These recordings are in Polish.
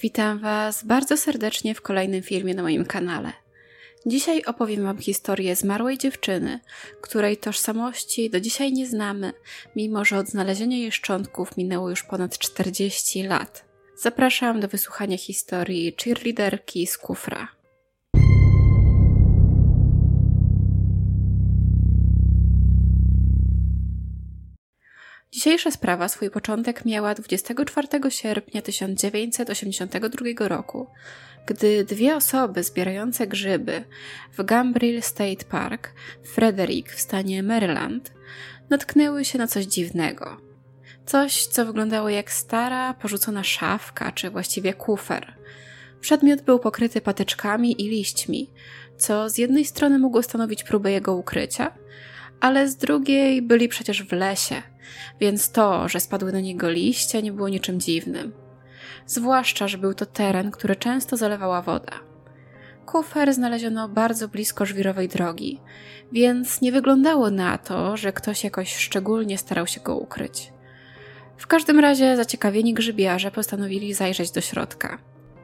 Witam Was bardzo serdecznie w kolejnym filmie na moim kanale. Dzisiaj opowiem Wam historię zmarłej dziewczyny, której tożsamości do dzisiaj nie znamy, mimo że od znalezienia jej szczątków minęło już ponad 40 lat. Zapraszam do wysłuchania historii cheerleaderki z Kufra. Dzisiejsza sprawa swój początek miała 24 sierpnia 1982 roku, gdy dwie osoby zbierające grzyby w Gambriel State Park w Frederick w stanie Maryland natknęły się na coś dziwnego. Coś, co wyglądało jak stara, porzucona szafka, czy właściwie kufer. Przedmiot był pokryty patyczkami i liśćmi, co z jednej strony mogło stanowić próbę jego ukrycia, ale z drugiej byli przecież w lesie, więc to, że spadły na niego liście, nie było niczym dziwnym. Zwłaszcza, że był to teren, który często zalewała woda. Kufer znaleziono bardzo blisko żwirowej drogi, więc nie wyglądało na to, że ktoś jakoś szczególnie starał się go ukryć. W każdym razie zaciekawieni grzybiarze postanowili zajrzeć do środka.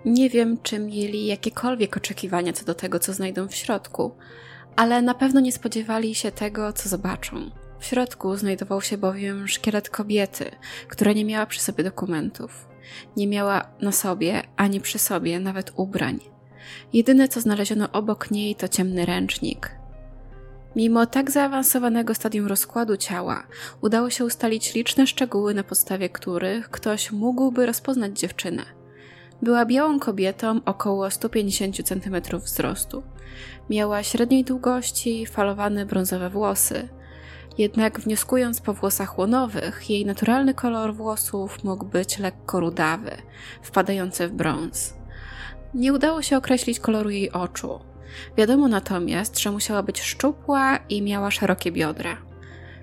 Nie wiem, czy mieli jakiekolwiek oczekiwania co do tego, co znajdą w środku, ale na pewno nie spodziewali się tego, co zobaczą. W środku znajdował się bowiem szkielet kobiety, która nie miała przy sobie dokumentów. Nie miała na sobie ani przy sobie nawet ubrań. Jedyne, co znaleziono obok niej, to ciemny ręcznik. Mimo tak zaawansowanego stadium rozkładu ciała, udało się ustalić liczne szczegóły, na podstawie których ktoś mógłby rozpoznać dziewczynę. Była białą kobietą około 150 cm wzrostu. Miała średniej długości, falowane brązowe włosy. Jednak wnioskując po włosach łonowych, jej naturalny kolor włosów mógł być lekko rudawy, wpadający w brąz. Nie udało się określić koloru jej oczu. Wiadomo natomiast, że musiała być szczupła i miała szerokie biodra.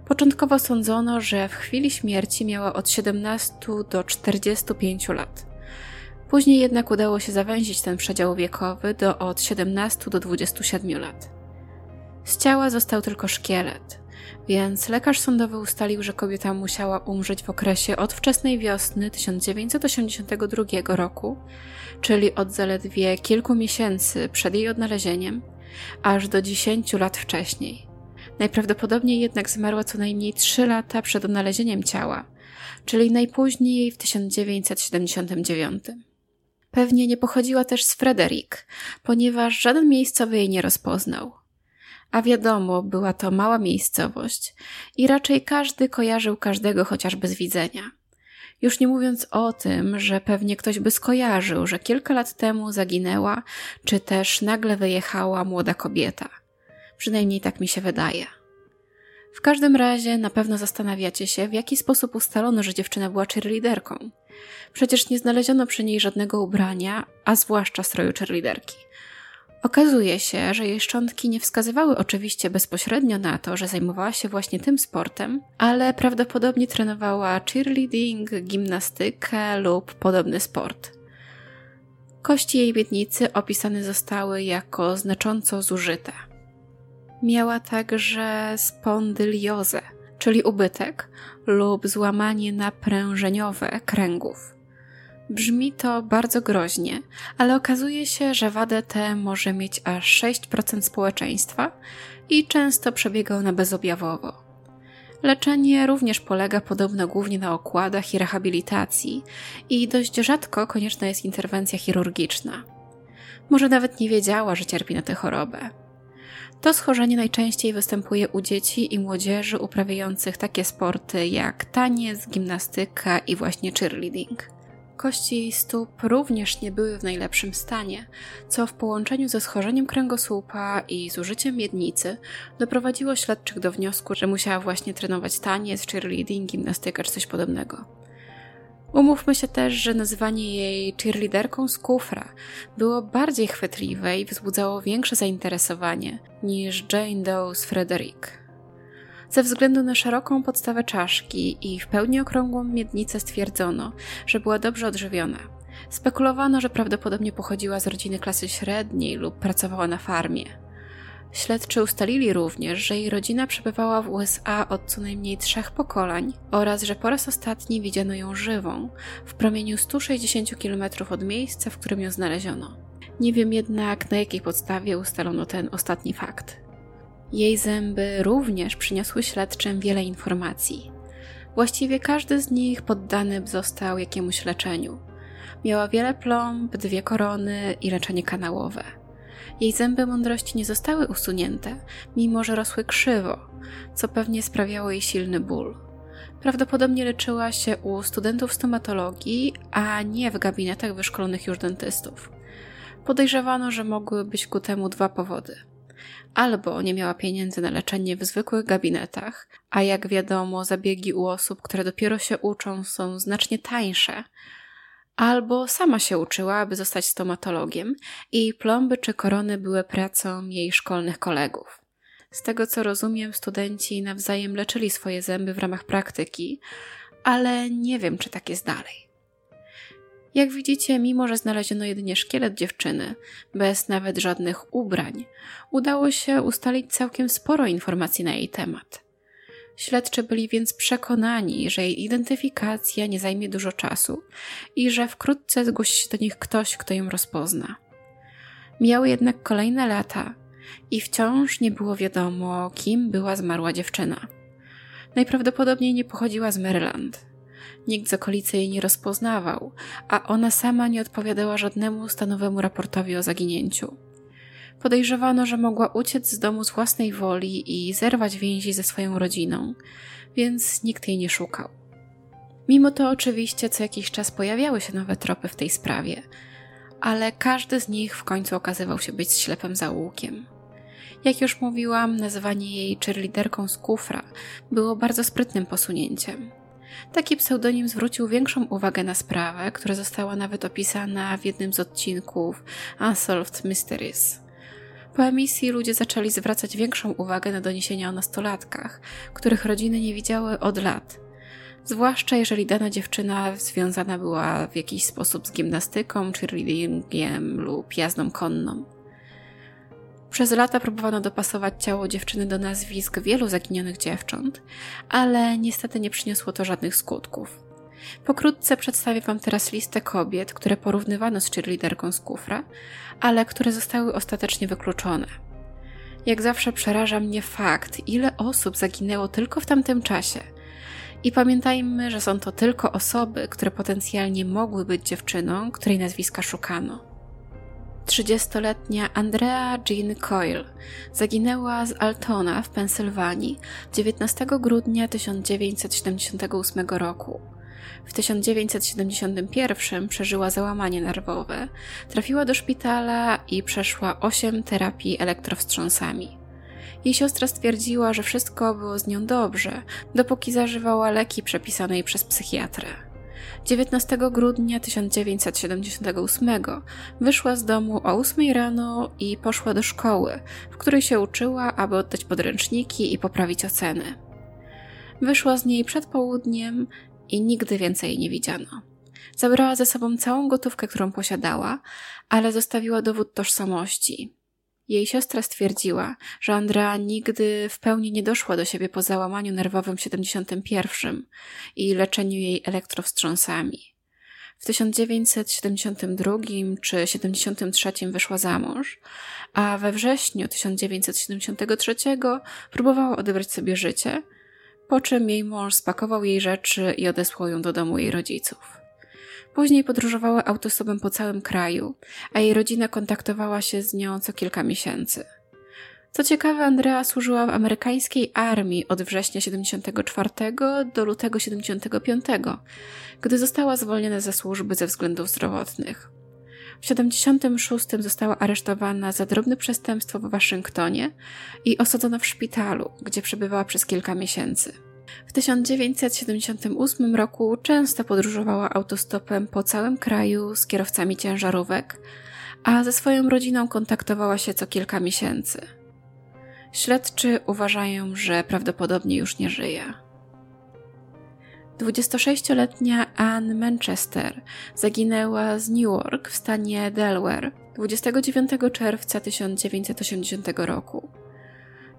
Początkowo sądzono, że w chwili śmierci miała od 17 do 45 lat. Później jednak udało się zawęzić ten przedział wiekowy do od 17 do 27 lat. Z ciała został tylko szkielet, więc lekarz sądowy ustalił, że kobieta musiała umrzeć w okresie od wczesnej wiosny 1982 roku, czyli od zaledwie kilku miesięcy przed jej odnalezieniem, aż do 10 lat wcześniej. Najprawdopodobniej jednak zmarła co najmniej 3 lata przed odnalezieniem ciała, czyli najpóźniej w 1979. Pewnie nie pochodziła też z Frederick, ponieważ żaden miejscowy jej nie rozpoznał. A wiadomo, była to mała miejscowość i raczej każdy kojarzył każdego chociażby z widzenia. Już nie mówiąc o tym, że pewnie ktoś by skojarzył, że kilka lat temu zaginęła, czy też nagle wyjechała młoda kobieta. Przynajmniej tak mi się wydaje. W każdym razie na pewno zastanawiacie się, w jaki sposób ustalono, że dziewczyna była cheerleaderką. Przecież nie znaleziono przy niej żadnego ubrania, a zwłaszcza stroju cheerleaderki. Okazuje się, że jej szczątki nie wskazywały oczywiście bezpośrednio na to, że zajmowała się właśnie tym sportem, ale prawdopodobnie trenowała cheerleading, gimnastykę lub podobny sport. Kości jej miednicy opisane zostały jako znacząco zużyte. Miała także spondyliozę, czyli ubytek lub złamanie naprężeniowe kręgów. Brzmi to bardzo groźnie, ale okazuje się, że wadę tę może mieć aż 6% społeczeństwa i często przebiega ona bezobjawowo. Leczenie również polega podobno głównie na okładach i rehabilitacji i dość rzadko konieczna jest interwencja chirurgiczna. Może nawet nie wiedziała, że cierpi na tę chorobę. To schorzenie najczęściej występuje u dzieci i młodzieży uprawiających takie sporty jak taniec, gimnastyka i właśnie cheerleading. Kości stóp również nie były w najlepszym stanie, co w połączeniu ze schorzeniem kręgosłupa i zużyciem miednicy doprowadziło śledczych do wniosku, że musiała właśnie trenować taniec, cheerleading, gimnastykę czy coś podobnego. Umówmy się też, że nazywanie jej cheerleaderką z kufra było bardziej chwytliwe i wzbudzało większe zainteresowanie niż Jane Doe z Frederick. Ze względu na szeroką podstawę czaszki i w pełni okrągłą miednicę stwierdzono, że była dobrze odżywiona. Spekulowano, że prawdopodobnie pochodziła z rodziny klasy średniej lub pracowała na farmie. Śledczy ustalili również, że jej rodzina przebywała w USA od co najmniej trzech pokoleń oraz że po raz ostatni widziano ją żywą w promieniu 160 km od miejsca, w którym ją znaleziono. Nie wiem jednak, na jakiej podstawie ustalono ten ostatni fakt. Jej zęby również przyniosły śledczym wiele informacji. Właściwie każdy z nich poddany został jakiemuś leczeniu. Miała wiele plomb, dwie korony i leczenie kanałowe. Jej zęby mądrości nie zostały usunięte, mimo że rosły krzywo, co pewnie sprawiało jej silny ból. Prawdopodobnie leczyła się u studentów stomatologii, a nie w gabinetach wyszkolonych już dentystów. Podejrzewano, że mogły być ku temu dwa powody. Albo nie miała pieniędzy na leczenie w zwykłych gabinetach, a jak wiadomo, zabiegi u osób, które dopiero się uczą, są znacznie tańsze, albo sama się uczyła, aby zostać stomatologiem i plomby czy korony były pracą jej szkolnych kolegów. Z tego co rozumiem, studenci nawzajem leczyli swoje zęby w ramach praktyki, ale nie wiem, czy tak jest dalej. Jak widzicie, mimo że znaleziono jedynie szkielet dziewczyny, bez nawet żadnych ubrań, udało się ustalić całkiem sporo informacji na jej temat. Śledczy byli więc przekonani, że jej identyfikacja nie zajmie dużo czasu i że wkrótce zgłosi się do nich ktoś, kto ją rozpozna. Miały jednak kolejne lata i wciąż nie było wiadomo, kim była zmarła dziewczyna. Najprawdopodobniej nie pochodziła z Maryland. Nikt z okolicy jej nie rozpoznawał, a ona sama nie odpowiadała żadnemu stanowemu raportowi o zaginięciu. Podejrzewano, że mogła uciec z domu z własnej woli i zerwać więzi ze swoją rodziną, więc nikt jej nie szukał. Mimo to oczywiście co jakiś czas pojawiały się nowe tropy w tej sprawie, ale każdy z nich w końcu okazywał się być ślepym zaułkiem. Jak już mówiłam, nazywanie jej cheerleaderką z kufra było bardzo sprytnym posunięciem. Taki pseudonim zwrócił większą uwagę na sprawę, która została nawet opisana w jednym z odcinków Unsolved Mysteries. Po emisji ludzie zaczęli zwracać większą uwagę na doniesienia o nastolatkach, których rodziny nie widziały od lat. Zwłaszcza jeżeli dana dziewczyna związana była w jakiś sposób z gimnastyką, cheerleadingiem lub jazdą konną. Przez lata próbowano dopasować ciało dziewczyny do nazwisk wielu zaginionych dziewcząt, ale niestety nie przyniosło to żadnych skutków. Pokrótce przedstawię Wam teraz listę kobiet, które porównywano z cheerleaderką z kufra, ale które zostały ostatecznie wykluczone. Jak zawsze przeraża mnie fakt, ile osób zaginęło tylko w tamtym czasie. I pamiętajmy, że są to tylko osoby, które potencjalnie mogły być dziewczyną, której nazwiska szukano. 30-letnia Andrea Jean Coyle zaginęła z Altona w Pensylwanii 19 grudnia 1978 roku. W 1971 przeżyła załamanie nerwowe, trafiła do szpitala i przeszła 8 terapii elektrowstrząsami. Jej siostra stwierdziła, że wszystko było z nią dobrze, dopóki zażywała leki przepisane jej przez psychiatrę. 19 grudnia 1978 wyszła z domu o 8 rano i poszła do szkoły, w której się uczyła, aby oddać podręczniki i poprawić oceny. Wyszła z niej przed południem i nigdy więcej jej nie widziano. Zabrała ze sobą całą gotówkę, którą posiadała, ale zostawiła dowód tożsamości. Jej siostra stwierdziła, że Andrea nigdy w pełni nie doszła do siebie po załamaniu nerwowym w 71 i leczeniu jej elektrowstrząsami. W 1972 czy 73 wyszła za mąż, a we wrześniu 1973 próbowała odebrać sobie życie, po czym jej mąż spakował jej rzeczy i odesłał ją do domu jej rodziców. Później podróżowała autostopem po całym kraju, a jej rodzina kontaktowała się z nią co kilka miesięcy. Co ciekawe, Andrea służyła w amerykańskiej armii od września 74 do lutego 75, gdy została zwolniona ze służby ze względów zdrowotnych. W 76 została aresztowana za drobne przestępstwo w Waszyngtonie i osadzona w szpitalu, gdzie przebywała przez kilka miesięcy. W 1978 roku często podróżowała autostopem po całym kraju z kierowcami ciężarówek, a ze swoją rodziną kontaktowała się co kilka miesięcy. Śledczy uważają, że prawdopodobnie już nie żyje. 26-letnia Anne Manchester zaginęła z Newark w stanie Delaware 29 czerwca 1980 roku.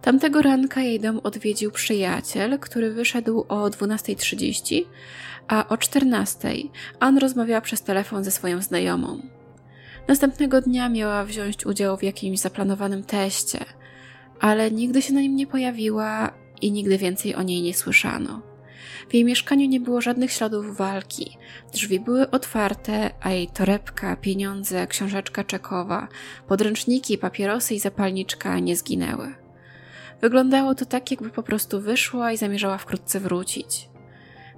Tamtego ranka jej dom odwiedził przyjaciel, który wyszedł o 12.30, a o 14.00 Anne rozmawiała przez telefon ze swoją znajomą. Następnego dnia miała wziąć udział w jakimś zaplanowanym teście, ale nigdy się na nim nie pojawiła i nigdy więcej o niej nie słyszano. W jej mieszkaniu nie było żadnych śladów walki. Drzwi były otwarte, a jej torebka, pieniądze, książeczka czekowa, podręczniki, papierosy i zapalniczka nie zginęły. Wyglądało to tak, jakby po prostu wyszła i zamierzała wkrótce wrócić.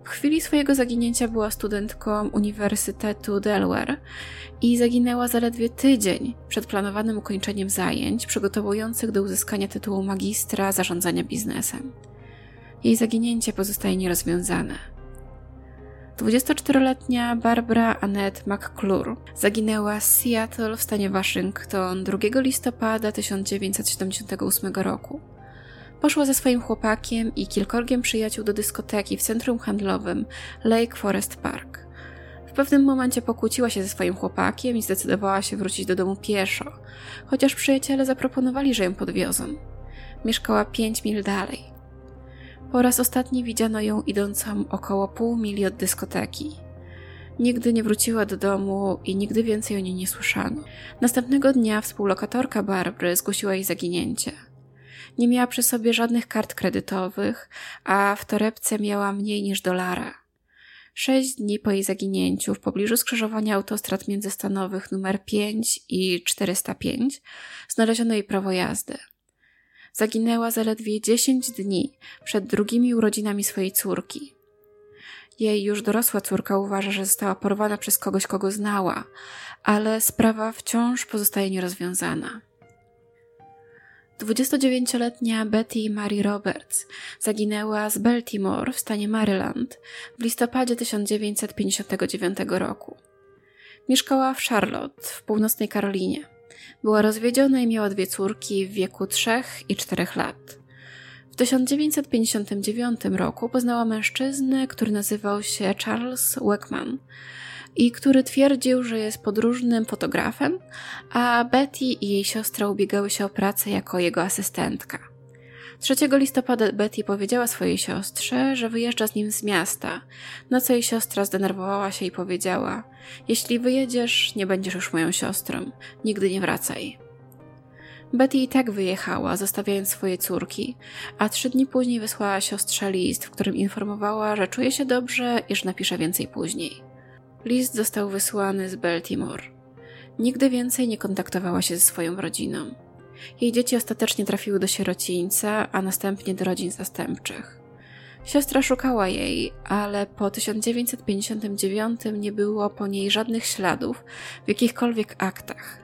W chwili swojego zaginięcia była studentką Uniwersytetu Delaware i zaginęła zaledwie tydzień przed planowanym ukończeniem zajęć przygotowujących do uzyskania tytułu magistra zarządzania biznesem. Jej zaginięcie pozostaje nierozwiązane. 24-letnia Barbara Annette McClure zaginęła z Seattle w stanie Waszyngton 2 listopada 1978 roku. Poszła ze swoim chłopakiem i kilkorgiem przyjaciół do dyskoteki w centrum handlowym Lake Forest Park. W pewnym momencie pokłóciła się ze swoim chłopakiem i zdecydowała się wrócić do domu pieszo, chociaż przyjaciele zaproponowali, że ją podwiozą. Mieszkała pięć mil dalej. Po raz ostatni widziano ją idącą około pół mili od dyskoteki. Nigdy nie wróciła do domu i nigdy więcej o niej nie słyszano. Następnego dnia współlokatorka Barbry zgłosiła jej zaginięcie. Nie miała przy sobie żadnych kart kredytowych, a w torebce miała mniej niż dolara. Sześć dni po jej zaginięciu w pobliżu skrzyżowania autostrad międzystanowych numer 5 i 405 znaleziono jej prawo jazdy. Zaginęła zaledwie 10 dni przed drugimi urodzinami swojej córki. Jej już dorosła córka uważa, że została porwana przez kogoś, kogo znała, ale sprawa wciąż pozostaje nierozwiązana. 29-letnia Betty Mary Roberts zaginęła z Baltimore w stanie Maryland w listopadzie 1959 roku. Mieszkała w Charlotte w północnej Karolinie. Była rozwiedziona i miała dwie córki w wieku 3 i 4 lat. W 1959 roku poznała mężczyznę, który nazywał się Charles Weckman i który twierdził, że jest podróżnym fotografem, a Betty i jej siostra ubiegały się o pracę jako jego asystentka. 3 listopada Betty powiedziała swojej siostrze, że wyjeżdża z nim z miasta, na co jej siostra zdenerwowała się i powiedziała: Jeśli wyjedziesz, nie będziesz już moją siostrą, nigdy nie wracaj. Betty i tak wyjechała, zostawiając swoje córki, a trzy dni później wysłała siostrze list, w którym informowała, że czuje się dobrze i że napisze więcej później. List został wysłany z Baltimore. Nigdy więcej nie kontaktowała się ze swoją rodziną. Jej dzieci ostatecznie trafiły do sierocińca, a następnie do rodzin zastępczych. Siostra szukała jej, ale po 1959 nie było po niej żadnych śladów w jakichkolwiek aktach.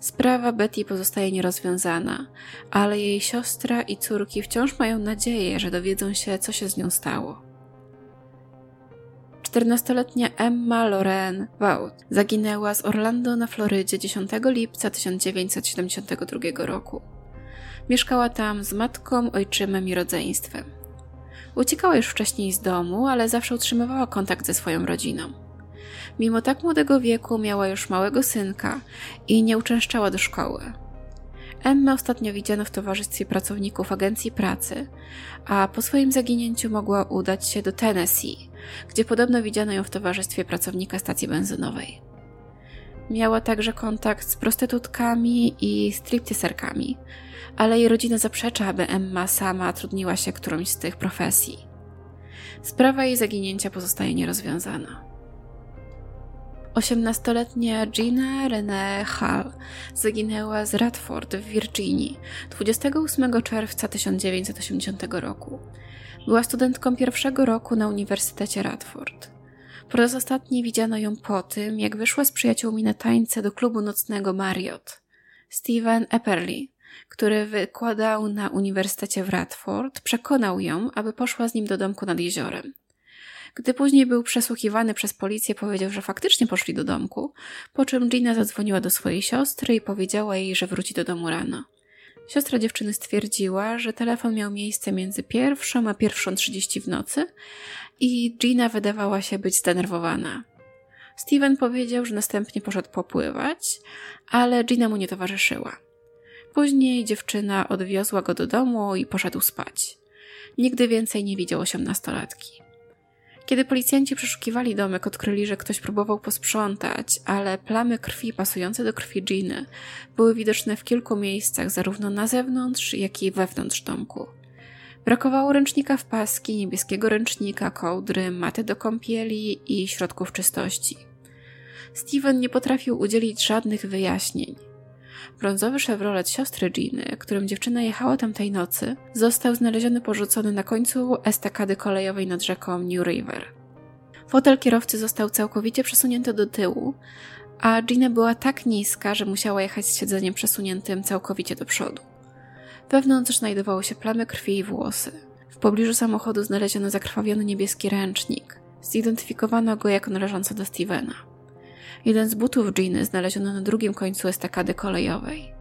Sprawa Betty pozostaje nierozwiązana, ale jej siostra i córki wciąż mają nadzieję, że dowiedzą się, co się z nią stało. 14-letnia Emma Lorraine Wout zaginęła z Orlando na Florydzie 10 lipca 1972 roku. Mieszkała tam z matką, ojczymem i rodzeństwem. Uciekała już wcześniej z domu, ale zawsze utrzymywała kontakt ze swoją rodziną. Mimo tak młodego wieku miała już małego synka i nie uczęszczała do szkoły. Emma ostatnio widziano w towarzystwie pracowników agencji pracy, a po swoim zaginięciu mogła udać się do Tennessee, gdzie podobno widziano ją w towarzystwie pracownika stacji benzynowej. Miała także kontakt z prostytutkami i stripteaserkami, ale jej rodzina zaprzecza, aby Emma sama trudniła się którąś z tych profesji. Sprawa jej zaginięcia pozostaje nierozwiązana. 18-letnia Gina Renee Hall zaginęła z Radford w Virginii 28 czerwca 1980 roku. Była studentką pierwszego roku na Uniwersytecie Radford. Po raz ostatni widziano ją po tym, jak wyszła z przyjaciółmi na tańce do klubu nocnego Marriott. Steven Epperly, który wykładał na Uniwersytecie w Radford, przekonał ją, aby poszła z nim do domku nad jeziorem. Gdy później był przesłuchiwany przez policję, powiedział, że faktycznie poszli do domku, po czym Gina zadzwoniła do swojej siostry i powiedziała jej, że wróci do domu rano. Siostra dziewczyny stwierdziła, że telefon miał miejsce między pierwszą a pierwszą trzydzieści w nocy i Gina wydawała się być zdenerwowana. Steven powiedział, że następnie poszedł popływać, ale Gina mu nie towarzyszyła. Później dziewczyna odwiozła go do domu i poszedł spać. Nigdy więcej nie widział osiemnastolatki. Kiedy policjanci przeszukiwali domek, odkryli, że ktoś próbował posprzątać, ale plamy krwi pasujące do krwi Giny były widoczne w kilku miejscach, zarówno na zewnątrz, jak i wewnątrz domku. Brakowało ręcznika w paski, niebieskiego ręcznika, kołdry, maty do kąpieli i środków czystości. Steven nie potrafił udzielić żadnych wyjaśnień. Brązowy Chevrolet siostry Giny, którym dziewczyna jechała tamtej nocy, został znaleziony porzucony na końcu estakady kolejowej nad rzeką New River. Fotel kierowcy został całkowicie przesunięty do tyłu, a Gina była tak niska, że musiała jechać z siedzeniem przesuniętym całkowicie do przodu. Wewnątrz znajdowały się plamy krwi i włosy. W pobliżu samochodu znaleziono zakrwawiony niebieski ręcznik. Zidentyfikowano go jako należący do Stevena. Jeden z butów Giny znaleziono na drugim końcu estakady kolejowej.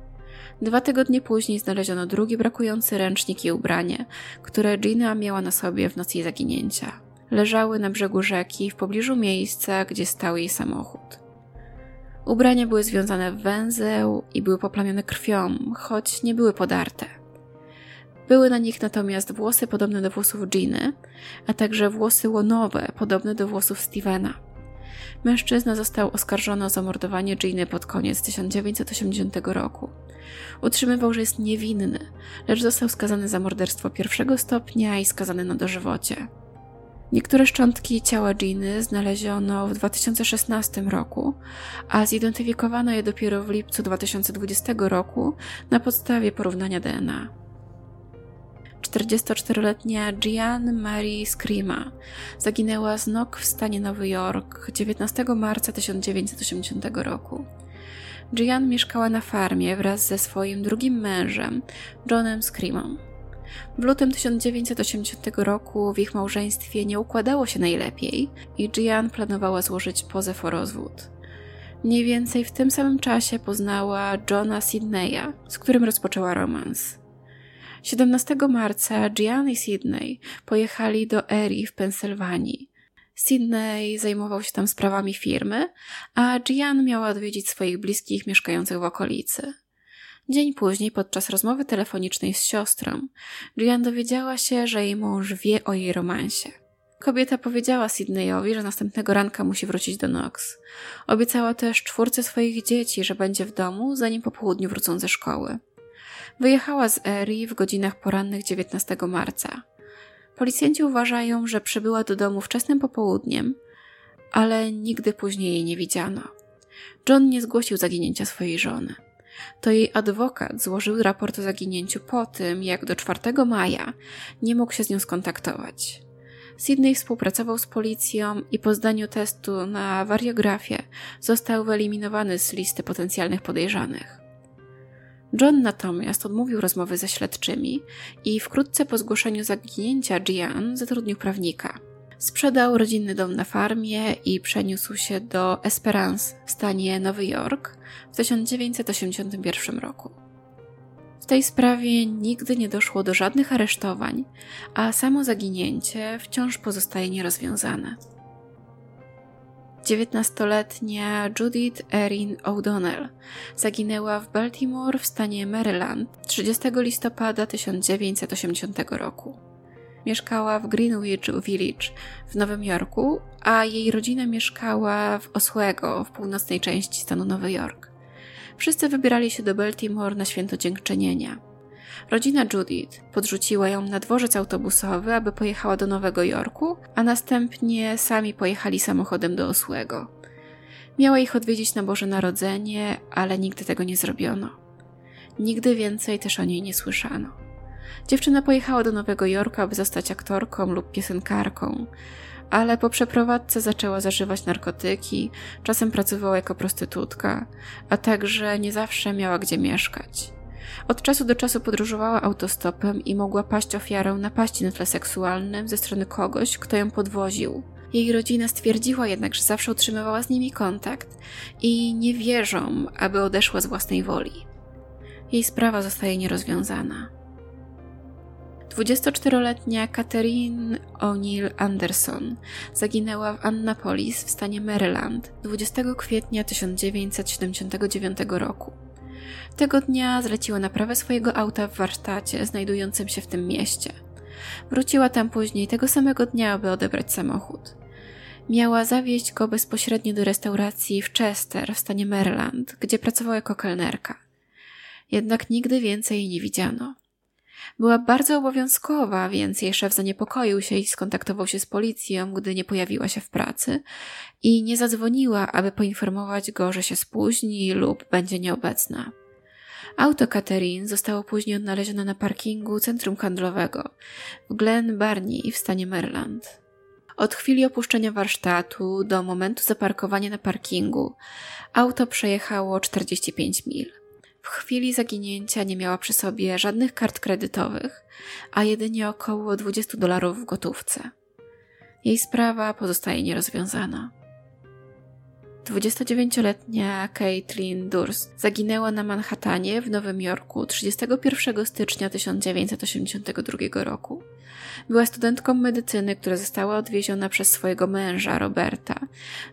Dwa tygodnie później znaleziono drugi brakujący ręcznik i ubranie, które Gina miała na sobie w nocy jej zaginięcia. Leżały na brzegu rzeki w pobliżu miejsca, gdzie stał jej samochód. Ubrania były związane w węzeł i były poplamione krwią, choć nie były podarte. Były na nich natomiast włosy podobne do włosów Giny, a także włosy łonowe podobne do włosów Stevena. Mężczyzna został oskarżony o zamordowanie Giny pod koniec 1980 roku. Utrzymywał, że jest niewinny, lecz został skazany za morderstwo pierwszego stopnia i skazany na dożywocie. Niektóre szczątki ciała Giny znaleziono w 2016 roku, a zidentyfikowano je dopiero w lipcu 2020 roku na podstawie porównania DNA. 44-letnia Gian Marie Scrima zaginęła z nok w stanie Nowy Jork 19 marca 1980 roku. Gian mieszkała na farmie wraz ze swoim drugim mężem, Johnem Scrimą. W lutym 1980 roku w ich małżeństwie nie układało się najlepiej i Gian planowała złożyć pozew o rozwód. Mniej więcej w tym samym czasie poznała Johna Sydneya, z którym rozpoczęła romans. 17 marca Gian i Sydney pojechali do Erie w Pensylwanii. Sydney zajmował się tam sprawami firmy, a Gian miała odwiedzić swoich bliskich mieszkających w okolicy. Dzień później, podczas rozmowy telefonicznej z siostrą, Gian dowiedziała się, że jej mąż wie o jej romansie. Kobieta powiedziała Sydneyowi, że następnego ranka musi wrócić do Knox. Obiecała też czwórce swoich dzieci, że będzie w domu, zanim po południu wrócą ze szkoły. Wyjechała z Erie w godzinach porannych 19 marca. Policjanci uważają, że przybyła do domu wczesnym popołudniem, ale nigdy później jej nie widziano. John nie zgłosił zaginięcia swojej żony. To jej adwokat złożył raport o zaginięciu po tym, jak do 4 maja nie mógł się z nią skontaktować. Sydney współpracował z policją i po zdaniu testu na wariografię został wyeliminowany z listy potencjalnych podejrzanych. John natomiast odmówił rozmowy ze śledczymi i wkrótce po zgłoszeniu zaginięcia Gian zatrudnił prawnika. Sprzedał rodzinny dom na farmie i przeniósł się do Esperance w stanie Nowy Jork w 1981 roku. W tej sprawie nigdy nie doszło do żadnych aresztowań, a samo zaginięcie wciąż pozostaje nierozwiązane. 19-letnia Judith Erin O'Donnell zaginęła w Baltimore w stanie Maryland 30 listopada 1980 roku. Mieszkała w Greenwich Village w Nowym Jorku, a jej rodzina mieszkała w Oswego w północnej części stanu Nowy Jork. Wszyscy wybierali się do Baltimore na święto dziękczynienia. Rodzina Judith podrzuciła ją na dworzec autobusowy, aby pojechała do Nowego Jorku, a następnie sami pojechali samochodem do Oswego. Miała ich odwiedzić na Boże Narodzenie, ale nigdy tego nie zrobiono. Nigdy więcej też o niej nie słyszano. Dziewczyna pojechała do Nowego Jorku, aby zostać aktorką lub piosenkarką, ale po przeprowadzce zaczęła zażywać narkotyki, czasem pracowała jako prostytutka, a także nie zawsze miała gdzie mieszkać. Od czasu do czasu podróżowała autostopem i mogła paść ofiarą napaści na tle seksualnym ze strony kogoś, kto ją podwoził. Jej rodzina stwierdziła jednak, że zawsze utrzymywała z nimi kontakt i nie wierzą, aby odeszła z własnej woli. Jej sprawa zostaje nierozwiązana. 24-letnia Catherine O'Neill Anderson zaginęła w Annapolis w stanie Maryland 20 kwietnia 1979 roku. Tego dnia zleciła naprawę swojego auta w warsztacie znajdującym się w tym mieście. Wróciła tam później tego samego dnia, aby odebrać samochód. Miała zawieźć go bezpośrednio do restauracji w Chester w stanie Maryland, gdzie pracowała jako kelnerka. Jednak nigdy więcej jej nie widziano. Była bardzo obowiązkowa, więc jej szef zaniepokoił się i skontaktował się z policją, gdy nie pojawiła się w pracy i nie zadzwoniła, aby poinformować go, że się spóźni lub będzie nieobecna. Auto Catherine zostało później odnalezione na parkingu centrum handlowego w Glen Barney w stanie Maryland. Od chwili opuszczenia warsztatu do momentu zaparkowania na parkingu auto przejechało 45 mil. W chwili zaginięcia nie miała przy sobie żadnych kart kredytowych, a jedynie około 20 dolarów w gotówce. Jej sprawa pozostaje nierozwiązana. 29-letnia Caitlin Durst zaginęła na Manhattanie w Nowym Jorku 31 stycznia 1982 roku. Była studentką medycyny, która została odwieziona przez swojego męża, Roberta,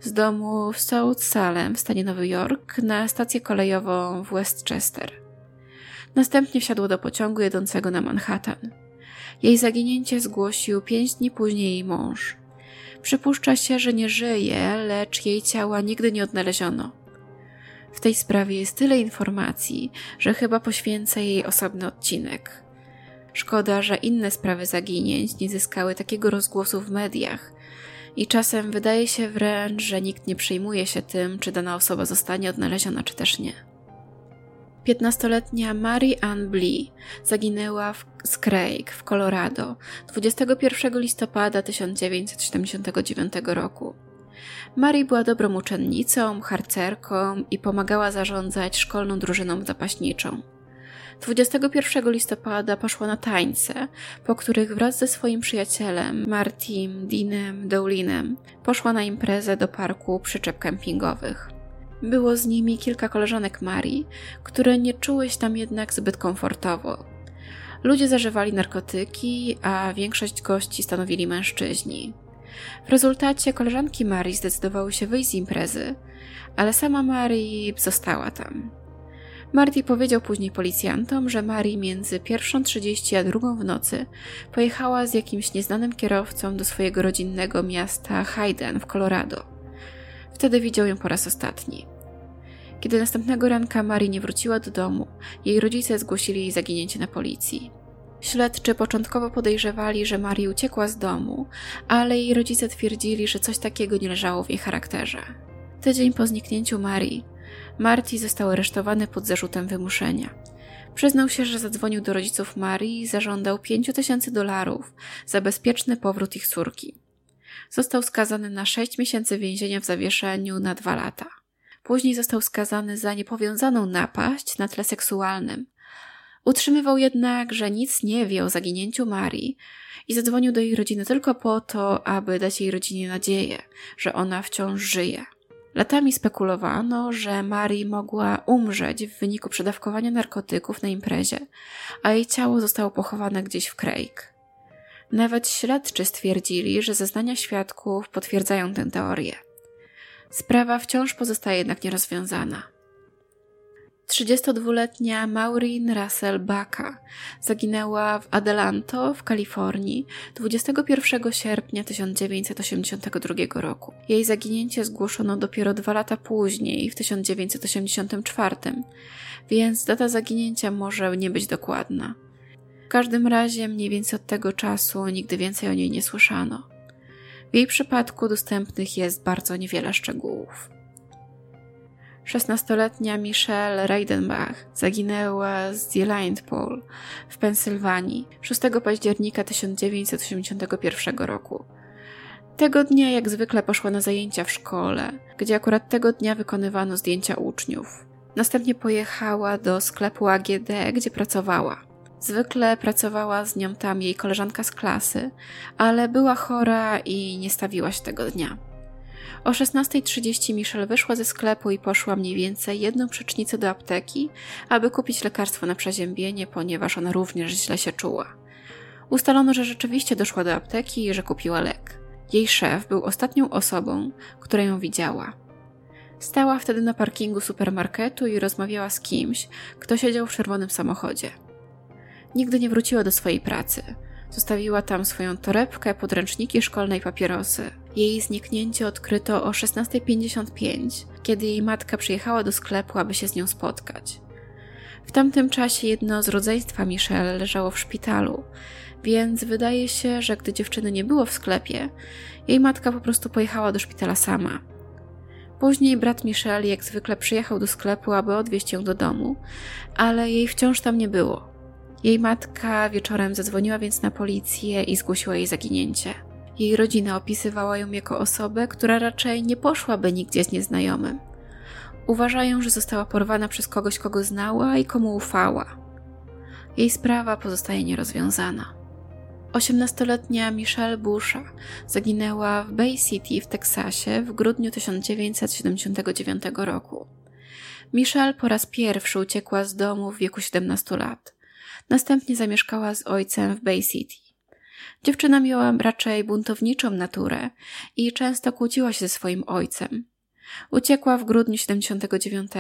z domu w South Salem w stanie Nowy Jork na stację kolejową w Westchester. Następnie wsiadła do pociągu jedącego na Manhattan. Jej zaginięcie zgłosił pięć dni później jej mąż. Przypuszcza się, że nie żyje, lecz jej ciała nigdy nie odnaleziono. W tej sprawie jest tyle informacji, że chyba poświęcę jej osobny odcinek. Szkoda, że inne sprawy zaginięć nie zyskały takiego rozgłosu w mediach. I czasem wydaje się wręcz, że nikt nie przejmuje się tym, czy dana osoba zostanie odnaleziona, czy też nie. 15-letnia Mary Ann Blee zaginęła w Craig w Colorado 21 listopada 1979 roku. Mary była dobrą uczennicą, harcerką i pomagała zarządzać szkolną drużyną zapaśniczą. 21 listopada poszła na tańce, po których wraz ze swoim przyjacielem Martim Dinem Doulinem poszła na imprezę do parku przyczep kempingowych. Było z nimi kilka koleżanek Marii, które nie czuły się tam jednak zbyt komfortowo. Ludzie zażywali narkotyki, a większość gości stanowili mężczyźni. W rezultacie koleżanki Marii zdecydowały się wyjść z imprezy, ale sama Marii została tam. Marty powiedział później policjantom, że Marii między 1.30 a drugą w nocy pojechała z jakimś nieznanym kierowcą do swojego rodzinnego miasta Hayden w Colorado. Wtedy widział ją po raz ostatni. Kiedy następnego ranka Marii nie wróciła do domu, jej rodzice zgłosili jej zaginięcie na policji. Śledczy początkowo podejrzewali, że Marii uciekła z domu, ale jej rodzice twierdzili, że coś takiego nie leżało w jej charakterze. Tydzień po zniknięciu Marii, Marty został aresztowany pod zarzutem wymuszenia. Przyznał się, że zadzwonił do rodziców Marii i zażądał 5 tysięcy dolarów za bezpieczny powrót ich córki. Został skazany na 6 miesięcy więzienia w zawieszeniu na dwa lata. Później został skazany za niepowiązaną napaść na tle seksualnym. Utrzymywał jednak, że nic nie wie o zaginięciu Marii i zadzwonił do jej rodziny tylko po to, aby dać jej rodzinie nadzieję, że ona wciąż żyje. Latami spekulowano, że Marii mogła umrzeć w wyniku przedawkowania narkotyków na imprezie, a jej ciało zostało pochowane gdzieś w Craig. Nawet śledczy stwierdzili, że zeznania świadków potwierdzają tę teorię. Sprawa wciąż pozostaje jednak nierozwiązana. 32-letnia Maureen Russell Baka zaginęła w Adelanto w Kalifornii 21 sierpnia 1982 roku. Jej zaginięcie zgłoszono dopiero dwa lata później, w 1984, więc data zaginięcia może nie być dokładna. Każdym razie mniej więcej od tego czasu nigdy więcej o niej nie słyszano. W jej przypadku dostępnych jest bardzo niewiele szczegółów. 16-letnia Michelle Reidenbach zaginęła z Pool w Pensylwanii 6 października 1981 roku. Tego dnia jak zwykle poszła na zajęcia w szkole, gdzie akurat tego dnia wykonywano zdjęcia uczniów. Następnie pojechała do sklepu AGD, gdzie pracowała. Zwykle pracowała z nią tam jej koleżanka z klasy, ale była chora i nie stawiła się tego dnia. O 16.30 Michelle wyszła ze sklepu i poszła mniej więcej jedną przecznicę do apteki, aby kupić lekarstwo na przeziębienie, ponieważ ona również źle się czuła. Ustalono, że rzeczywiście doszła do apteki i że kupiła lek. Jej szef był ostatnią osobą, która ją widziała. Stała wtedy na parkingu supermarketu i rozmawiała z kimś, kto siedział w czerwonym samochodzie. Nigdy nie wróciła do swojej pracy. Zostawiła tam swoją torebkę, podręczniki szkolne i papierosy. Jej zniknięcie odkryto o 16.55, kiedy jej matka przyjechała do sklepu, aby się z nią spotkać. W tamtym czasie jedno z rodzeństwa Michelle leżało w szpitalu, więc wydaje się, że gdy dziewczyny nie było w sklepie, jej matka po prostu pojechała do szpitala sama. Później brat Michelle jak zwykle przyjechał do sklepu, aby odwieźć ją do domu, ale jej wciąż tam nie było. Jej matka wieczorem zadzwoniła więc na policję i zgłosiła jej zaginięcie. Jej rodzina opisywała ją jako osobę, która raczej nie poszłaby nigdzie z nieznajomym. Uważają, że została porwana przez kogoś, kogo znała i komu ufała. Jej sprawa pozostaje nierozwiązana. 18-letnia Michelle Busha zaginęła w Bay City w Teksasie w grudniu 1979 roku. Michelle po raz pierwszy uciekła z domu w wieku 17 lat. Następnie zamieszkała z ojcem w Bay City. Dziewczyna miała raczej buntowniczą naturę i często kłóciła się ze swoim ojcem. Uciekła w grudniu 79,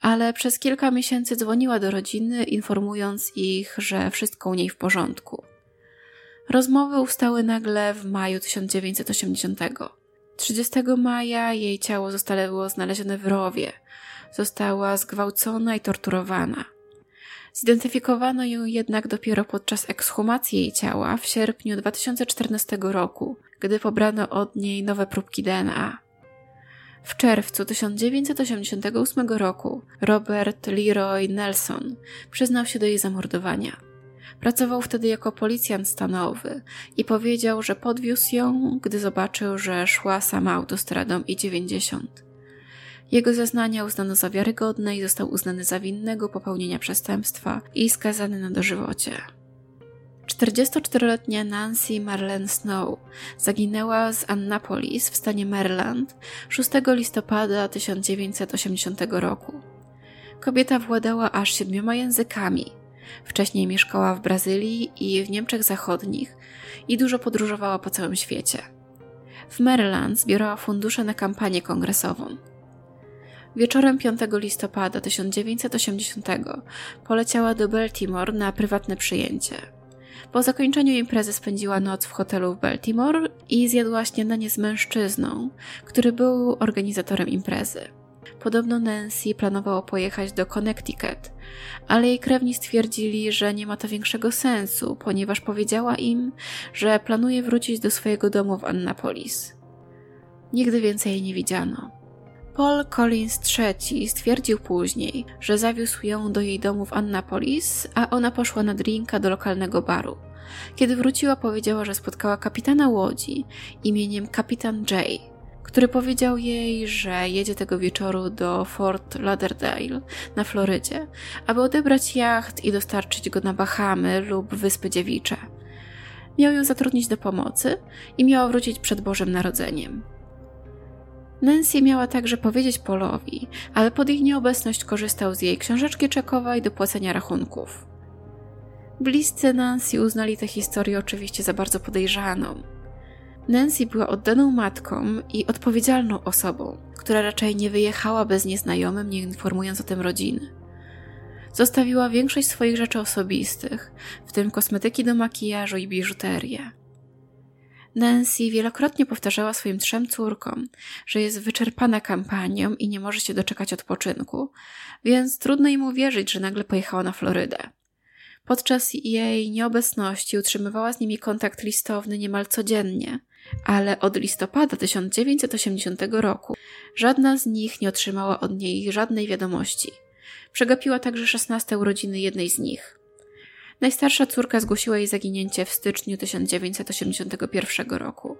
ale przez kilka miesięcy dzwoniła do rodziny, informując ich, że wszystko u niej w porządku. Rozmowy ustały nagle w maju 1980. 30 maja jej ciało zostało znalezione w rowie. Została zgwałcona i torturowana. Zidentyfikowano ją jednak dopiero podczas ekshumacji jej ciała w sierpniu 2014 roku, gdy pobrano od niej nowe próbki DNA. W czerwcu 1988 roku Robert Leroy Nelson przyznał się do jej zamordowania. Pracował wtedy jako policjant stanowy i powiedział, że podwiózł ją, gdy zobaczył, że szła sama autostradą I-90. Jego zeznania uznano za wiarygodne i został uznany za winnego popełnienia przestępstwa i skazany na dożywocie. 44-letnia Nancy Marlene Snow zaginęła z Annapolis w stanie Maryland 6 listopada 1980 roku. Kobieta władała aż siedmioma językami, Wcześniej mieszkała w Brazylii i w Niemczech Zachodnich i dużo podróżowała po całym świecie. W Maryland zbierała fundusze na kampanię kongresową. Wieczorem 5 listopada 1980 poleciała do Baltimore na prywatne przyjęcie. Po zakończeniu imprezy spędziła noc w hotelu w Baltimore i zjadła śniadanie z mężczyzną, który był organizatorem imprezy. Podobno Nancy planowało pojechać do Connecticut, ale jej krewni stwierdzili, że nie ma to większego sensu, ponieważ powiedziała im, że planuje wrócić do swojego domu w Annapolis. Nigdy więcej jej nie widziano. Paul Collins III stwierdził później, że zawiózł ją do jej domu w Annapolis, a ona poszła na drinka do lokalnego baru. Kiedy wróciła, powiedziała, że spotkała kapitana łodzi imieniem kapitan Jay, który powiedział jej, że jedzie tego wieczoru do Fort Lauderdale na Florydzie, aby odebrać jacht i dostarczyć go na Bahamy lub Wyspy Dziewicze. Miał ją zatrudnić do pomocy i miała wrócić przed Bożym Narodzeniem. Nancy miała także powiedzieć Polowi, ale pod ich nieobecność korzystał z jej książeczki czekowej do płacenia rachunków. Bliscy Nancy uznali tę historię oczywiście za bardzo podejrzaną. Nancy była oddaną matką i odpowiedzialną osobą, która raczej nie wyjechała bez nieznajomym, nie informując o tym rodziny. Zostawiła większość swoich rzeczy osobistych, w tym kosmetyki do makijażu i biżuterię. Nancy wielokrotnie powtarzała swoim trzem córkom, że jest wyczerpana kampanią i nie może się doczekać odpoczynku, więc trudno im uwierzyć, że nagle pojechała na Florydę. Podczas jej nieobecności utrzymywała z nimi kontakt listowny niemal codziennie, ale od listopada 1980 roku żadna z nich nie otrzymała od niej żadnej wiadomości. Przegapiła także 16 urodziny jednej z nich. Najstarsza córka zgłosiła jej zaginięcie w styczniu 1981 roku.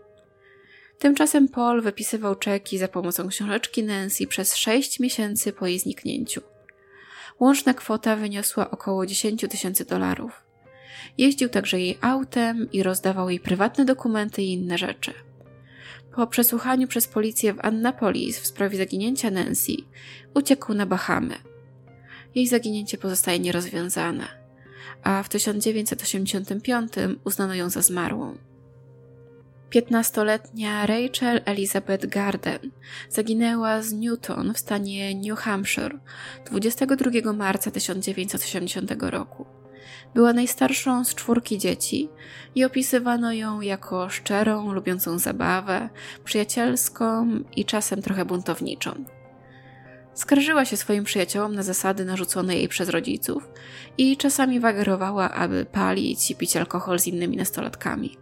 Tymczasem Paul wypisywał czeki za pomocą książeczki Nancy przez 6 miesięcy po jej zniknięciu. Łączna kwota wyniosła około 10 tysięcy dolarów. Jeździł także jej autem i rozdawał jej prywatne dokumenty i inne rzeczy. Po przesłuchaniu przez policję w Annapolis w sprawie zaginięcia Nancy, uciekł na Bahamy. Jej zaginięcie pozostaje nierozwiązane, a w 1985 uznano ją za zmarłą. 15-letnia Rachel Elizabeth Garden zaginęła z Newton w stanie New Hampshire 22 marca 1980 roku. Była najstarszą z czwórki dzieci i opisywano ją jako szczerą, lubiącą zabawę, przyjacielską i czasem trochę buntowniczą. Skarżyła się swoim przyjaciołom na zasady narzucone jej przez rodziców i czasami wagerowała, aby palić i pić alkohol z innymi nastolatkami.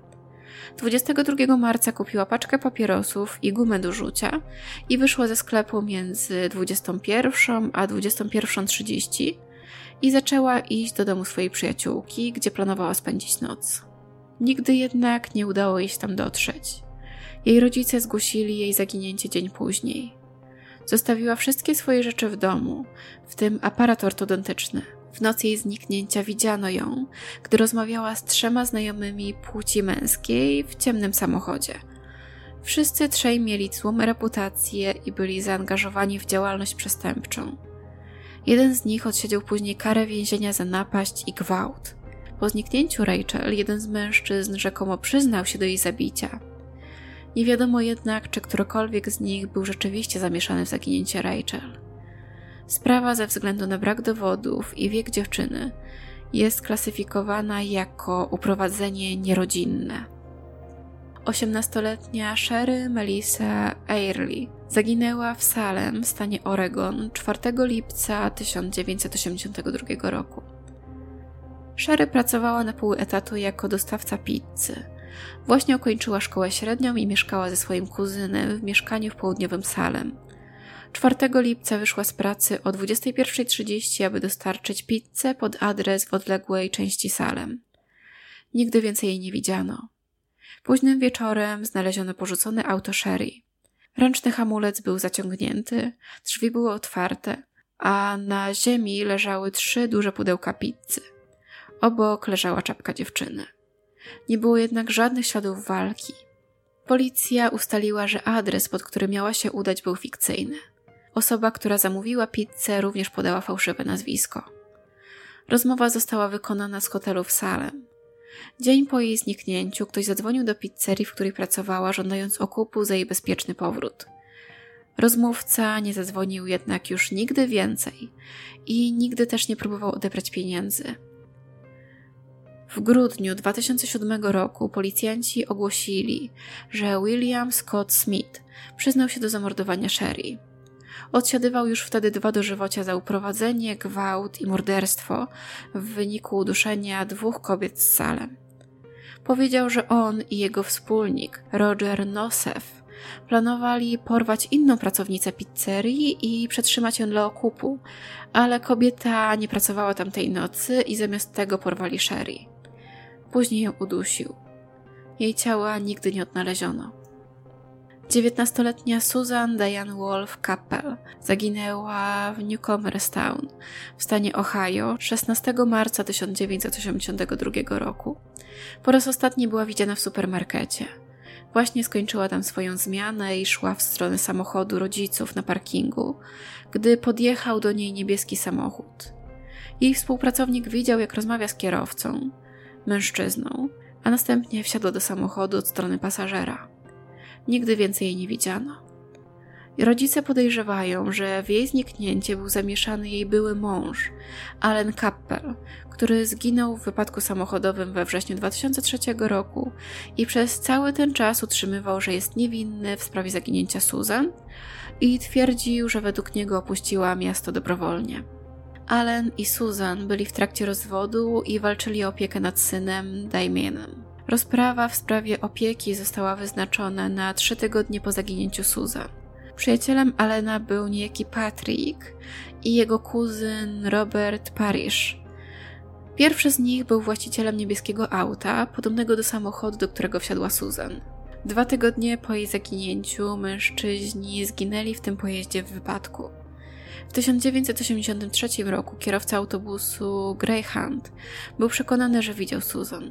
22 marca kupiła paczkę papierosów i gumę do rzucia i wyszła ze sklepu między 21 a 21.30 i zaczęła iść do domu swojej przyjaciółki, gdzie planowała spędzić noc. Nigdy jednak nie udało jej się tam dotrzeć. Jej rodzice zgłosili jej zaginięcie dzień później. Zostawiła wszystkie swoje rzeczy w domu, w tym aparat ortodontyczny. W nocy jej zniknięcia widziano ją, gdy rozmawiała z trzema znajomymi płci męskiej w ciemnym samochodzie. Wszyscy trzej mieli złą reputację i byli zaangażowani w działalność przestępczą. Jeden z nich odsiedział później karę więzienia za napaść i gwałt. Po zniknięciu Rachel, jeden z mężczyzn rzekomo przyznał się do jej zabicia. Nie wiadomo jednak, czy ktokolwiek z nich był rzeczywiście zamieszany w zaginięcie Rachel. Sprawa ze względu na brak dowodów i wiek dziewczyny jest klasyfikowana jako uprowadzenie nierodzinne. 18-letnia Sherry Melissa Airley zaginęła w Salem stanie Oregon 4 lipca 1982 roku. Sherry pracowała na pół etatu jako dostawca pizzy. Właśnie ukończyła szkołę średnią i mieszkała ze swoim kuzynem w mieszkaniu w południowym Salem. 4 lipca wyszła z pracy o 21.30, aby dostarczyć pizzę pod adres w odległej części Salem. Nigdy więcej jej nie widziano. Późnym wieczorem znaleziono porzucone auto Sherry. Ręczny hamulec był zaciągnięty, drzwi były otwarte, a na ziemi leżały trzy duże pudełka pizzy. Obok leżała czapka dziewczyny. Nie było jednak żadnych śladów walki. Policja ustaliła, że adres, pod który miała się udać, był fikcyjny. Osoba, która zamówiła pizzę, również podała fałszywe nazwisko. Rozmowa została wykonana z hotelu w Salem. Dzień po jej zniknięciu ktoś zadzwonił do pizzerii, w której pracowała, żądając okupu za jej bezpieczny powrót. Rozmówca nie zadzwonił jednak już nigdy więcej i nigdy też nie próbował odebrać pieniędzy. W grudniu 2007 roku policjanci ogłosili, że William Scott Smith przyznał się do zamordowania Sherry. Odsiadywał już wtedy dwa dożywocia za uprowadzenie, gwałt i morderstwo w wyniku uduszenia dwóch kobiet z Salem. Powiedział, że on i jego wspólnik, Roger Nosef, planowali porwać inną pracownicę pizzerii i przetrzymać ją dla okupu, ale kobieta nie pracowała tamtej nocy i zamiast tego porwali Sherry. Później ją udusił. Jej ciała nigdy nie odnaleziono. 19-letnia Susan Diane Wolf Kappel zaginęła w Newcomerstown w stanie Ohio 16 marca 1982 roku. Po raz ostatni była widziana w supermarkecie. Właśnie skończyła tam swoją zmianę i szła w stronę samochodu rodziców na parkingu, gdy podjechał do niej niebieski samochód. Jej współpracownik widział, jak rozmawia z kierowcą, mężczyzną, a następnie wsiadła do samochodu od strony pasażera. Nigdy więcej jej nie widziano. Rodzice podejrzewają, że w jej zniknięcie był zamieszany jej były mąż, Allen Kappel, który zginął w wypadku samochodowym we wrześniu 2003 roku i przez cały ten czas utrzymywał, że jest niewinny w sprawie zaginięcia Susan i twierdził, że według niego opuściła miasto dobrowolnie. Allen i Susan byli w trakcie rozwodu i walczyli o opiekę nad synem Damienem. Rozprawa w sprawie opieki została wyznaczona na trzy tygodnie po zaginięciu Susan. Przyjacielem Alena był niejaki Patrick i jego kuzyn Robert Parish. Pierwszy z nich był właścicielem niebieskiego auta, podobnego do samochodu, do którego wsiadła Susan. Dwa tygodnie po jej zaginięciu mężczyźni zginęli w tym pojeździe w wypadku. W 1983 roku kierowca autobusu Greyhound był przekonany, że widział Susan.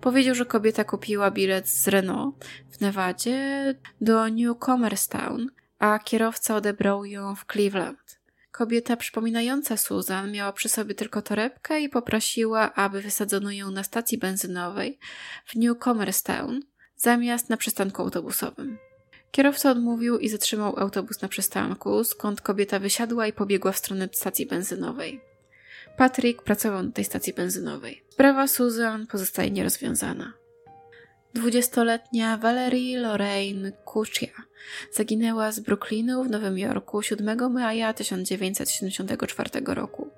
Powiedział, że kobieta kupiła bilet z Renault w Nevadzie do Newcomerstown, a kierowca odebrał ją w Cleveland. Kobieta przypominająca Susan miała przy sobie tylko torebkę i poprosiła, aby wysadzono ją na stacji benzynowej w Newcomerstown zamiast na przystanku autobusowym. Kierowca odmówił i zatrzymał autobus na przystanku, skąd kobieta wysiadła i pobiegła w stronę stacji benzynowej. Patrick pracował na tej stacji benzynowej. Sprawa Susan pozostaje nierozwiązana. Dwudziestoletnia Valerie Lorraine Kuchia zaginęła z Brooklynu w Nowym Jorku 7 maja 1974 roku.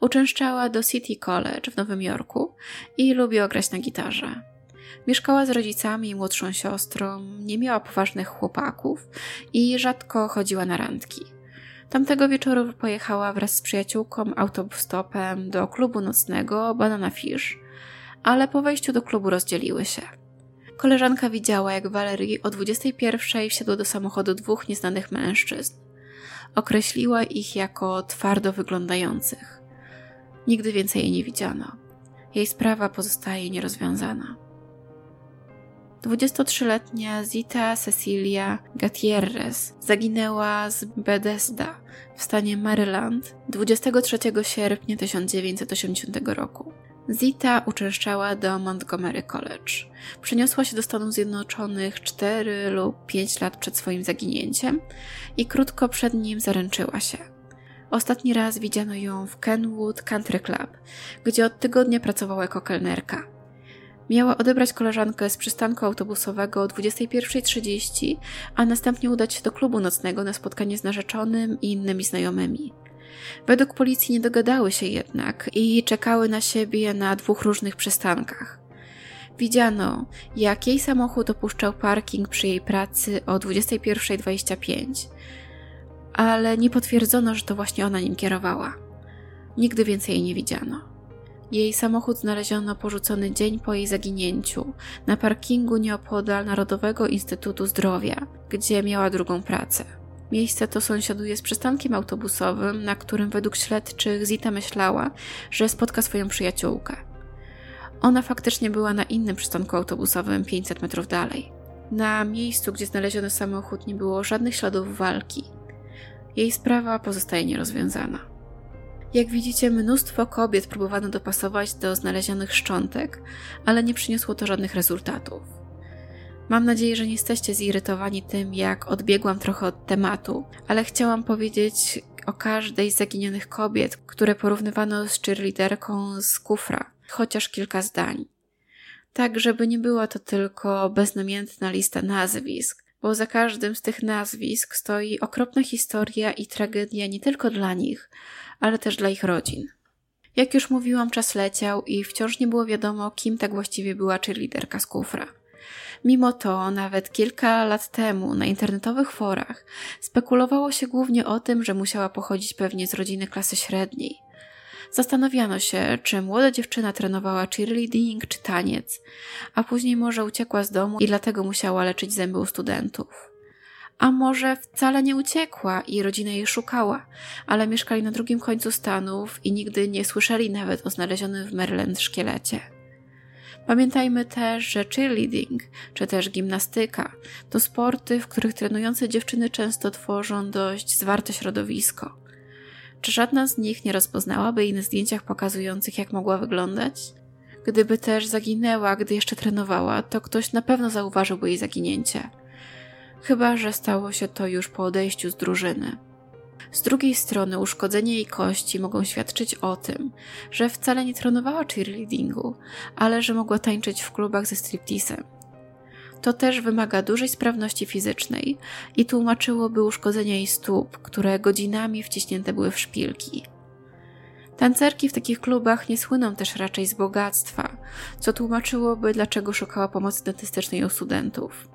Uczęszczała do City College w Nowym Jorku i lubiła grać na gitarze. Mieszkała z rodzicami i młodszą siostrą, nie miała poważnych chłopaków i rzadko chodziła na randki. Tamtego wieczoru pojechała wraz z przyjaciółką autostopem do klubu nocnego Banana Fish, ale po wejściu do klubu rozdzieliły się. Koleżanka widziała, jak Valerie o 21 wsiadło do samochodu dwóch nieznanych mężczyzn. Określiła ich jako twardo wyglądających. Nigdy więcej jej nie widziano. Jej sprawa pozostaje nierozwiązana. 23-letnia Zita Cecilia Gutierrez zaginęła z Bethesda w stanie Maryland 23 sierpnia 1980 roku. Zita uczęszczała do Montgomery College. Przeniosła się do Stanów Zjednoczonych 4 lub 5 lat przed swoim zaginięciem i krótko przed nim zaręczyła się. Ostatni raz widziano ją w Kenwood Country Club, gdzie od tygodnia pracowała jako kelnerka. Miała odebrać koleżankę z przystanku autobusowego o 21.30, a następnie udać się do klubu nocnego na spotkanie z narzeczonym i innymi znajomymi. Według policji nie dogadały się jednak i czekały na siebie na dwóch różnych przystankach. Widziano, jak jej samochód opuszczał parking przy jej pracy o 21.25, ale nie potwierdzono, że to właśnie ona nim kierowała. Nigdy więcej jej nie widziano. Jej samochód znaleziono porzucony dzień po jej zaginięciu na parkingu nieopodal Narodowego Instytutu Zdrowia, gdzie miała drugą pracę. Miejsce to sąsiaduje z przystankiem autobusowym, na którym według śledczych Zita myślała, że spotka swoją przyjaciółkę. Ona faktycznie była na innym przystanku autobusowym 500 metrów dalej. Na miejscu, gdzie znaleziono samochód, nie było żadnych śladów walki. Jej sprawa pozostaje nierozwiązana. Jak widzicie, mnóstwo kobiet próbowano dopasować do znalezionych szczątek, ale nie przyniosło to żadnych rezultatów. Mam nadzieję, że nie jesteście zirytowani tym, jak odbiegłam trochę od tematu, ale chciałam powiedzieć o każdej z zaginionych kobiet, które porównywano z cheerleaderką z kufra, chociaż kilka zdań. Tak, żeby nie była to tylko beznamiętna lista nazwisk, bo za każdym z tych nazwisk stoi okropna historia i tragedia nie tylko dla nich, ale też dla ich rodzin. Jak już mówiłam, czas leciał i wciąż nie było wiadomo, kim tak właściwie była cheerleaderka z kufra. Mimo to, nawet kilka lat temu na internetowych forach spekulowało się głównie o tym, że musiała pochodzić pewnie z rodziny klasy średniej. Zastanawiano się, czy młoda dziewczyna trenowała cheerleading czy taniec, a później może uciekła z domu i dlatego musiała leczyć zęby u studentów. A może wcale nie uciekła i rodzina jej szukała, ale mieszkali na drugim końcu Stanów i nigdy nie słyszeli nawet o znalezionym w Maryland szkielecie. Pamiętajmy też, że cheerleading, czy też gimnastyka, to sporty, w których trenujące dziewczyny często tworzą dość zwarte środowisko. Czy żadna z nich nie rozpoznałaby jej na zdjęciach pokazujących, jak mogła wyglądać? Gdyby też zaginęła, gdy jeszcze trenowała, to ktoś na pewno zauważyłby jej zaginięcie chyba że stało się to już po odejściu z drużyny. Z drugiej strony uszkodzenie jej kości mogą świadczyć o tym, że wcale nie trenowała cheerleadingu, ale że mogła tańczyć w klubach ze stripteasem. To też wymaga dużej sprawności fizycznej i tłumaczyłoby uszkodzenie jej stóp, które godzinami wciśnięte były w szpilki. Tancerki w takich klubach nie słyną też raczej z bogactwa, co tłumaczyłoby, dlaczego szukała pomocy dentystycznej u studentów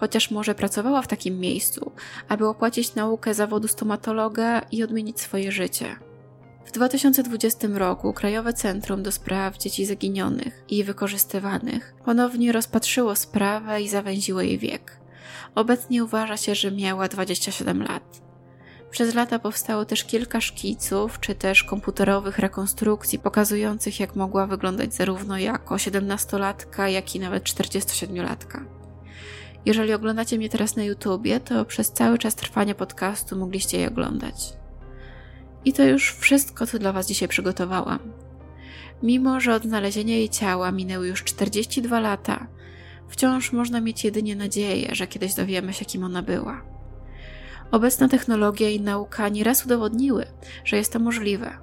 chociaż może pracowała w takim miejscu, aby opłacić naukę zawodu stomatologa i odmienić swoje życie. W 2020 roku Krajowe Centrum do Spraw Dzieci Zaginionych i Wykorzystywanych ponownie rozpatrzyło sprawę i zawęziło jej wiek. Obecnie uważa się, że miała 27 lat. Przez lata powstało też kilka szkiców, czy też komputerowych rekonstrukcji pokazujących, jak mogła wyglądać zarówno jako 17-latka, jak i nawet 47-latka. Jeżeli oglądacie mnie teraz na YouTubie, to przez cały czas trwania podcastu mogliście je oglądać. I to już wszystko, co dla Was dzisiaj przygotowałam. Mimo, że od znalezienia jej ciała minęły już 42 lata, wciąż można mieć jedynie nadzieję, że kiedyś dowiemy się, kim ona była. Obecna technologia i nauka nieraz udowodniły, że jest to możliwe.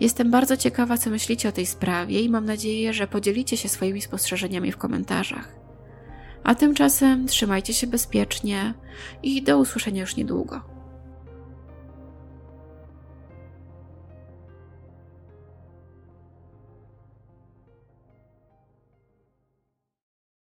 Jestem bardzo ciekawa, co myślicie o tej sprawie i mam nadzieję, że podzielicie się swoimi spostrzeżeniami w komentarzach. A tymczasem trzymajcie się bezpiecznie i do usłyszenia już niedługo.